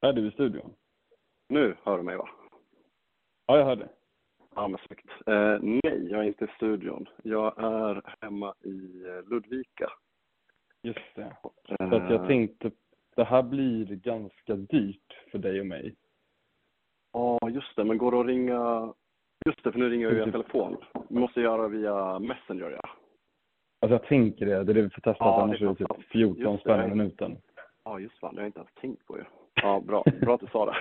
Är du i studion? Nu hör du mig va? Ja, jag hör det. Ja, men snyggt. Eh, nej, jag är inte i studion. Jag är hemma i eh, Ludvika. Just det. Eh, Så att jag tänkte, det här blir ganska dyrt för dig och mig. Ja, just det. Men går det att ringa... Just det, för nu ringer jag via Typ- telefon. Vi måste göra via Messenger, ja. Alltså jag tänker det, det är det vi får testa, Ja, annars det är det typ sant. 14 Just det. spänn i minuten. Ja, just fan. Det har jag inte ens tänkt på ju. Ja, bra. Bra att du sa det.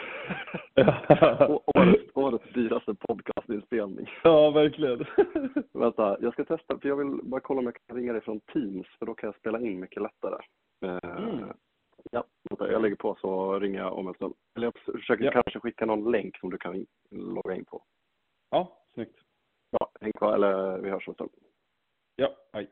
Ja, årets, årets dyraste podcastinspelning. ja verkligen. Vänta, jag ska testa, för jag vill bara kolla om jag kan ringa dig från Teams, för då kan jag spela in mycket lättare. Eh, Mm. Ja, vänta, jag lägger på så ringer jag om en stund. Eller jag försöker Ja. kanske skicka någon länk som du kan logga in på. Ja, snyggt. Bra, häng kvar, eller vi hörs om en stund. Ja, hej.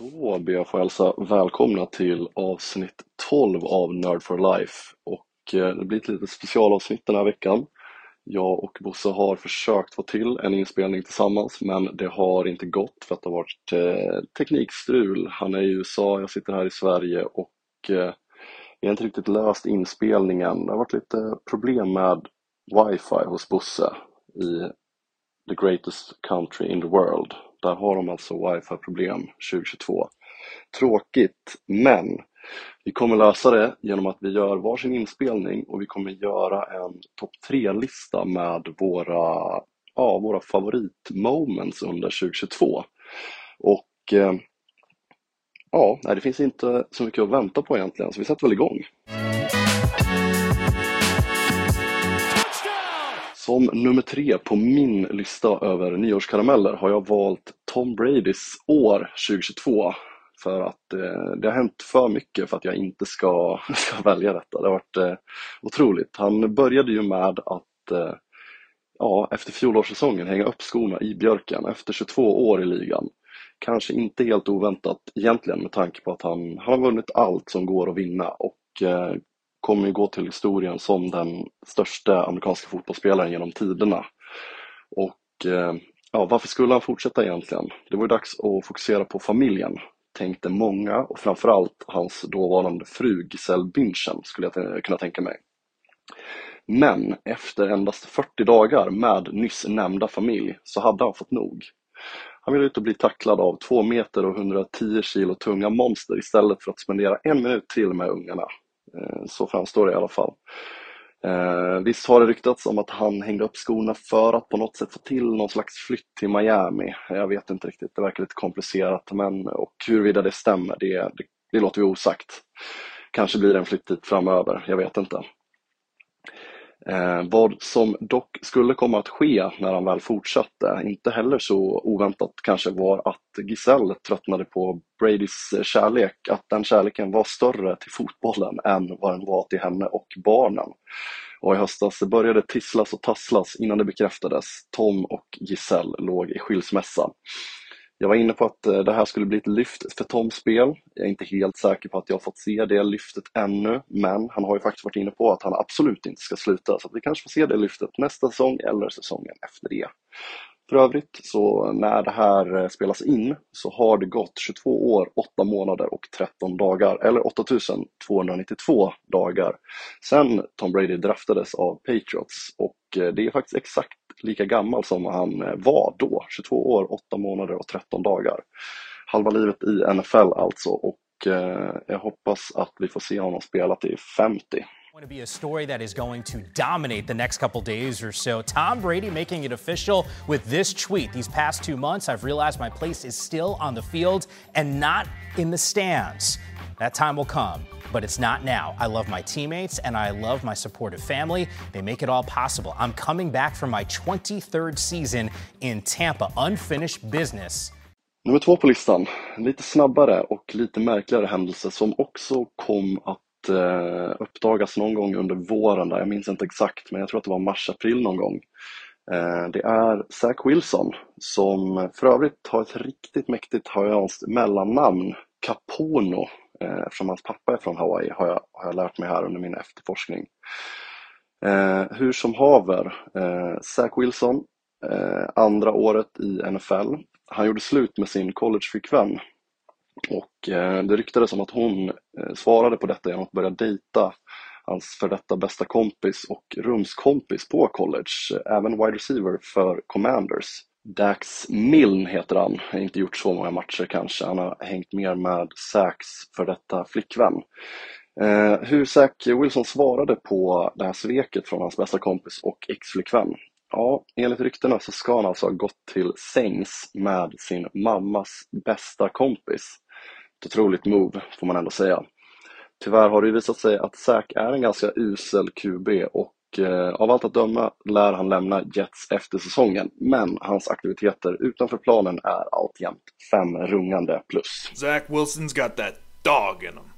Då ber jag få hälsa välkomna till avsnitt 12 av Nerd for Life. Och eh, det blir ett litet specialavsnitt den här veckan. Jag och Bosse har försökt få till en inspelning tillsammans men det har inte gått för att det har varit eh, teknikstrul. Han är i USA, jag sitter här i Sverige och eh, vi har inte riktigt löst inspelningen. Det har varit lite problem med wifi hos Bosse i the greatest country in the world. Där har de alltså wifi-problem 2022. Tråkigt, men vi kommer lösa det genom att vi gör varsin inspelning och vi kommer göra en topp 3-lista med våra, ja, våra favoritmoments under 2022. Och eh, ja, det finns inte så mycket att vänta på egentligen, så vi sätter väl igång. Som nummer tre på min lista över nyårskarameller har jag valt Tom Bradys år 2022. För att eh, det har hänt för mycket för att jag inte ska, ska välja detta. Det har varit eh, otroligt. Han började ju med att eh, ja, efter fjolårssäsongen hänga upp skorna i björken efter 22 år i ligan. Kanske inte helt oväntat egentligen med tanke på att han, han har vunnit allt som går att vinna och eh, kommer ju gå till historien som den största amerikanska fotbollsspelaren genom tiderna. Och eh, ja, varför skulle han fortsätta egentligen? Det var ju dags att fokusera på familjen, tänkte många och framförallt hans dåvarande fru Giselle Bündchen skulle jag kunna tänka mig. Men efter endast 40 dagar med nyss nämnda familj så hade han fått nog. Han ville ut och bli tacklad av 2 meter och 110 kilo tunga monster istället för att spendera en minut till med ungarna. Eh, så framstår det i alla fall. Eh, visst har det ryktats om att han hängde upp skorna för att på något sätt få till någon slags flytt till Miami. Jag vet inte riktigt, det verkar lite komplicerat. Men, och huruvida det stämmer, det, det, det låter vi osagt. Kanske blir det en flytt dit framöver, jag vet inte. Eh, vad som dock skulle komma att ske när han väl fortsatte, inte heller så oväntat kanske, var att Giselle tröttnade på Bradys kärlek, att den kärleken var större till fotbollen än vad den var till henne och barnen. Och i höstas började tisslas och tasslas innan det bekräftades. Tom och Giselle låg i skilsmässa. Jag var inne på att eh, det här skulle bli ett lyft för Toms spel. Jag är inte helt säker på att jag har fått se det lyftet ännu, men han har ju faktiskt varit inne på att han absolut inte ska sluta, så att vi kanske får se det lyftet nästa säsong eller säsongen efter det. För övrigt, så när det här eh, spelas in så har det gått 22 år, 8 månader och 13 dagar, eller 8292 dagar, sedan Tom Brady draftades av Patriots. Och eh, det är faktiskt exakt lika gammal som han eh, var då, 22 år, 8 månader och 13 dagar. Halva livet i NFL alltså och eh, jag hoppas att vi får se honom spela till 50. going to be a story that is going to dominate the next couple days or so. Tom Brady making it official with this tweet. These past two months, I've realized my place is still on the field and not in the stands. That time will come, but it's not now. I love my teammates and I love my supportive family. They make it all possible. I'm coming back for my 23rd season in Tampa. Unfinished business. Nummer två på listan, lite snabbare och lite märkligare händelse som också kom att eh, uppdagas någon gång under våren. Där. Jag minns inte exakt, men jag tror att det var mars-april någon gång. Eh, det är Zach Wilson som för övrigt har ett riktigt mäktigt hawaiianskt mellannamn. Capono, Eh, eftersom hans pappa är från Hawaii, har jag, har jag lärt mig här under min efterforskning. Eh, hur som haver, eh, Zach Wilson, eh, andra året i NFL. Han gjorde slut med sin collegeflickvän och eh, det ryktades om att hon eh, svarade på detta genom att börja dejta hans för detta bästa kompis och rumskompis på college, eh, även wide receiver för Commanders. Dax Milne heter han, har inte gjort så många matcher kanske, han har hängt mer med Sacks för detta flickvän. Eh, hur Zack Wilson svarade på det här sveket från hans bästa kompis och ex-flickvän? Ja, enligt ryktena så ska han alltså ha gått till sängs med sin mammas bästa kompis. Ett otroligt move får man ändå säga. Tyvärr har det visat sig att Zack är en ganska usel QB och eh, av allt att döma lär han lämna Jets efter säsongen. Men hans aktiviteter utanför planen är alltjämt fem rungande plus. Zach Wilson's got that dog in him.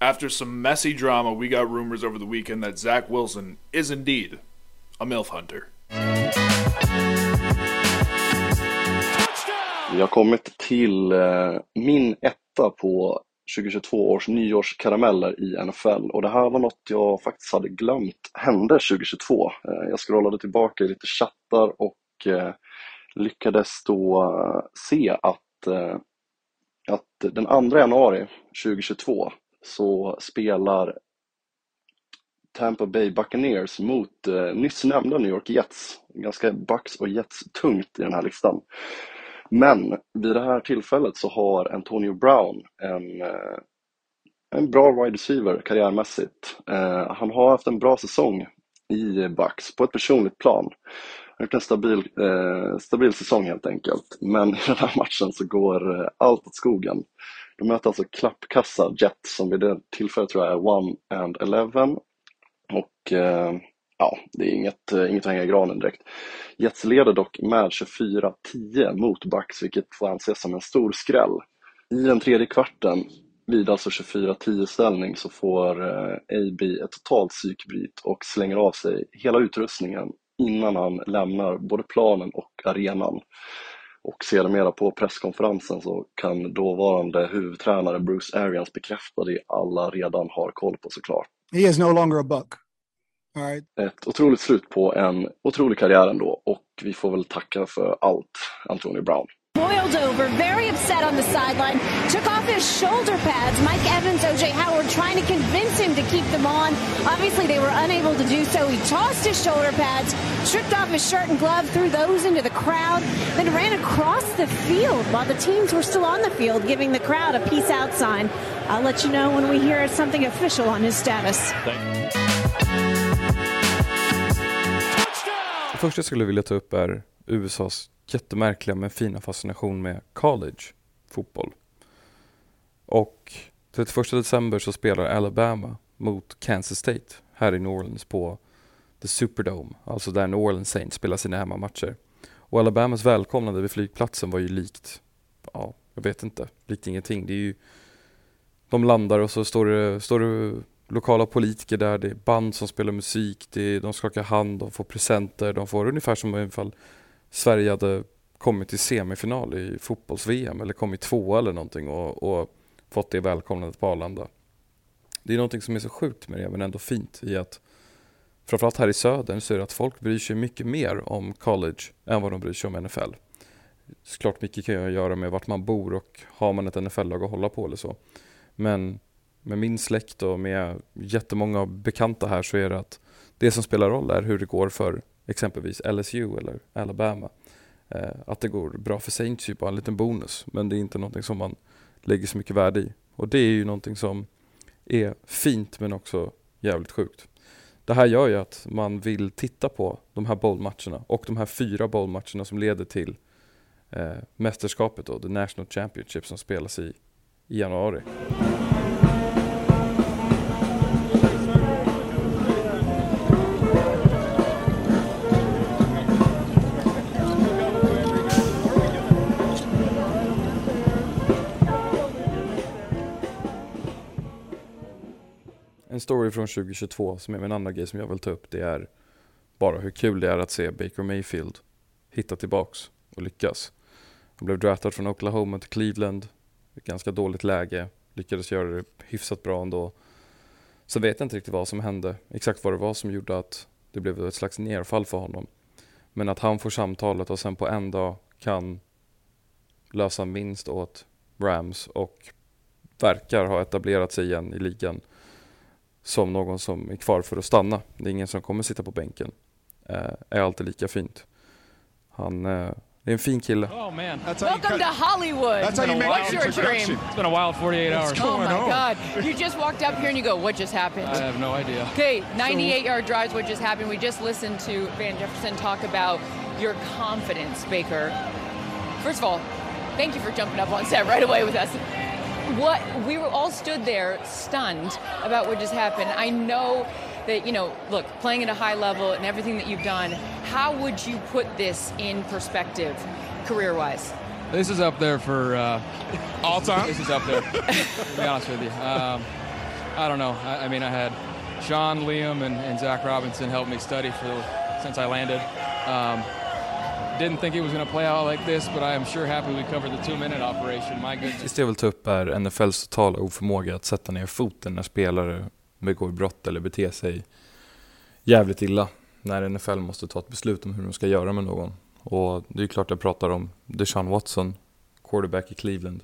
After some messy drama, we got rumors over the weekend that Zach Wilson is indeed a MILF hunter. Vi har kommit till eh, min etta på 2022 års nyårskarameller i NFL och det här var något jag faktiskt hade glömt hände 2022. Eh, jag scrollade tillbaka i lite chattar och eh, lyckades då eh, se att, att den 2 januari 2022 så spelar Tampa Bay Buccaneers mot nyss nämnda New York Jets. Ganska Bucks och Jets tungt i den här listan. Men vid det här tillfället så har Antonio Brown en, eh, en bra wide receiver karriärmässigt. Eh, han har haft en bra säsong i Bucks på ett personligt plan. Han har gjort en stabil, eh, stabil säsong helt enkelt. Men i den här matchen så går allt åt skogen. De möter alltså klappkassa Jets som vid det tillfället tror jag är 1 and 11 och ja, det är inget, eh, inget att hänga i granen direkt. Jets leder dock med 24-10 mot Bucks, vilket får anses som en stor skräll. I den tredje kvarten, vid alltså 24-10 ställning, så får eh, AB ett totalt psykbryt och slänger av sig hela utrustningen innan han lämnar både planen och arenan. Och sedermera på presskonferensen så kan dåvarande huvudtränare Bruce Arians bekräfta det alla redan har koll på såklart. He is no longer a buck. All right. Ett otroligt slut på en otrolig karriär ändå och vi får väl tacka för allt, Antonio Brown. boiled over, very upset on the sideline, took off his shoulder pads. Mike Evans, OJ Howard trying to convince him to keep them on. Obviously, they were unable to do so. He tossed his shoulder pads, stripped off his shirt and glove, threw those into the crowd, then ran across the field while the teams were still on the field, giving the crowd a peace out sign. I'll let you know when we hear something official on his status. Det första jag skulle vilja ta upp är USAs jättemärkliga men fina fascination med college fotboll. Och 31 december så spelar Alabama mot Kansas State här i New Orleans på The Superdome, alltså där New Orleans Saints spelar sina hemmamatcher. Och Alabamas välkomnande vid flygplatsen var ju likt, ja, jag vet inte, likt ingenting. Det är ju, de landar och så står det, står det lokala politiker där, det är band som spelar musik, det är, de skakar hand, de får presenter, de får ungefär som ifall Sverige hade kommit till semifinal i fotbolls-VM eller kommit tvåa eller någonting och, och fått det välkomnandet på Arlanda. Det är någonting som är så sjukt med det men ändå fint i att framförallt här i södern så är det att folk bryr sig mycket mer om college än vad de bryr sig om NFL. Såklart mycket kan jag göra med vart man bor och har man ett NFL-lag att hålla på eller så. Men med min släkt och med jättemånga bekanta här så är det att det som spelar roll är hur det går för exempelvis LSU eller Alabama. Eh, att det går bra för Saints är bara en liten bonus men det är inte någonting som man lägger så mycket värde i. Och det är ju någonting som är fint men också jävligt sjukt. Det här gör ju att man vill titta på de här bollmatcherna och de här fyra bollmatcherna som leder till eh, mästerskapet då, The National Championship som spelas i, i januari. En story från 2022 som är en annan grej som jag vill ta upp det är bara hur kul det är att se Baker Mayfield hitta tillbaks och lyckas. Han blev draftad från Oklahoma till Cleveland ett ganska dåligt läge, lyckades göra det hyfsat bra ändå. Så vet jag inte riktigt vad som hände, exakt vad det var som gjorde att det blev ett slags nedfall för honom. Men att han får samtalet och sen på en dag kan lösa en vinst åt Rams och verkar ha etablerat sig igen i ligan som någon som är kvar för att stanna. Det är ingen som kommer sitta på bänken. Eh, är alltid lika fint. Han eh, är en fin kille. Oh man. That's how you Welcome to Hollywood. That's how you make What's your dream? It's been a wild 48 hours. Oh my on? God! You just walked up here and you go, "What just happened?" I have no idea. Okay, 98-yard drives. What just happened? We just listened to Van Jefferson talk about your confidence, Baker. First of all, thank you for jumping up on set right away with us. What we were all stood there stunned about what just happened. I know that you know, look, playing at a high level and everything that you've done. How would you put this in perspective, career-wise? This is up there for uh, All time? This is up there. to be honest with you, um, I don't know. I, I mean, I had Sean, Liam, and, and Zach Robinson help me study for since I landed. Um, didn't think it was going to play out like this, but I am sure happy we covered the two-minute operation. My goodness. Sist jag vill ta upp är NFLs totala oförmåga att sätta ner foten när spelare begår brott eller beter sig jävligt illa. När NFL måste ta ett beslut om hur de ska göra med någon. Och det är ju klart jag pratar om Deshaun Watson, quarterback i Cleveland.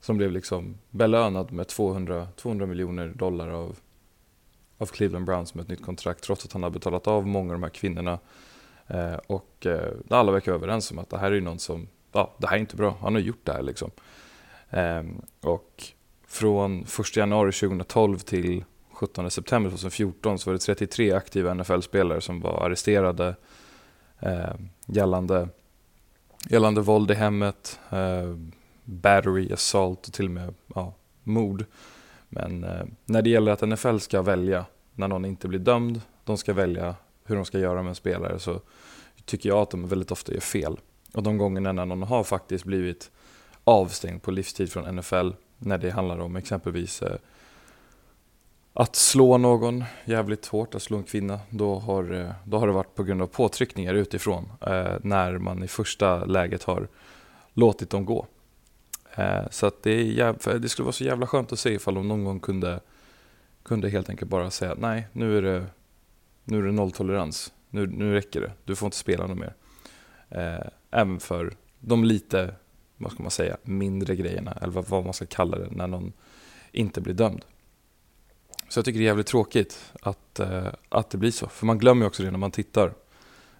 Som blev liksom belönad med 200, 200 miljoner dollar av, av Cleveland Browns med ett nytt kontrakt trots att han har betalat av många av de här kvinnorna. Eh, och eh, alla verkar överens om att det här är någon som, ja det här är inte bra, han har gjort det här liksom. Ehm, och från 1 januari 2012 till 17 september 2014 så var det 33 aktiva NFL-spelare som var arresterade ehm, gällande, gällande våld i hemmet, eh, battery, assault och till och med ja, mord. Men när det gäller att NFL ska välja när någon inte blir dömd, de ska välja hur de ska göra med en spelare så tycker jag att de väldigt ofta gör fel. Och de gångerna när någon har faktiskt blivit avstängd på livstid från NFL när det handlar om exempelvis eh, att slå någon jävligt hårt, att slå en kvinna, då har, eh, då har det varit på grund av påtryckningar utifrån eh, när man i första läget har låtit dem gå. Eh, så att det, är jäv, det skulle vara så jävla skönt att se ifall de någon gång kunde, kunde helt enkelt bara säga nej, nu är det, nu är det nolltolerans, nu, nu räcker det, du får inte spela något mer. Eh, även för de lite, vad ska man säga, mindre grejerna, eller vad, vad man ska kalla det, när någon inte blir dömd. Så jag tycker det är jävligt tråkigt att, eh, att det blir så, för man glömmer ju också det när man tittar.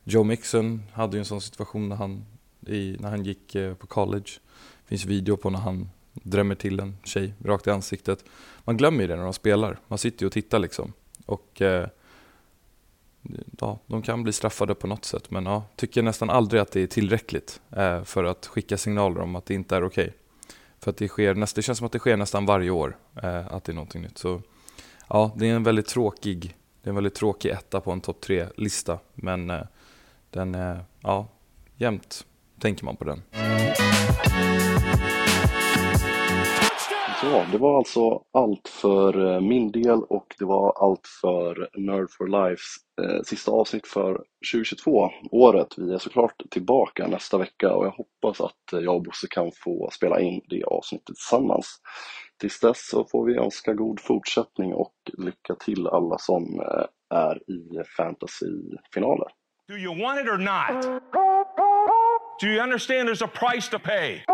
Joe Mixon hade ju en sån situation när han, i, när han gick eh, på college. Det finns video på när han drämmer till en tjej rakt i ansiktet. Man glömmer ju det när de spelar, man sitter ju och tittar liksom. Och eh, ja, de kan bli straffade på något sätt, men ja, tycker nästan aldrig att det är tillräckligt eh, för att skicka signaler om att det inte är okej. För att det sker, näst, det känns som att det sker nästan varje år eh, att det är någonting nytt. Så ja, det är en väldigt tråkig, det är en väldigt tråkig etta på en topp tre-lista, men eh, den ja, jämt tänker man på den. Ja, det var alltså allt för eh, min del och det var allt för Nerd for Lifes eh, sista avsnitt för 2022, året. Vi är såklart tillbaka nästa vecka och jag hoppas att jag och Bosse kan få spela in det avsnittet tillsammans. Tills dess så får vi önska god fortsättning och lycka till alla som eh, är i fantasyfinaler. Do you want it or not? Do you understand there's a price to pay?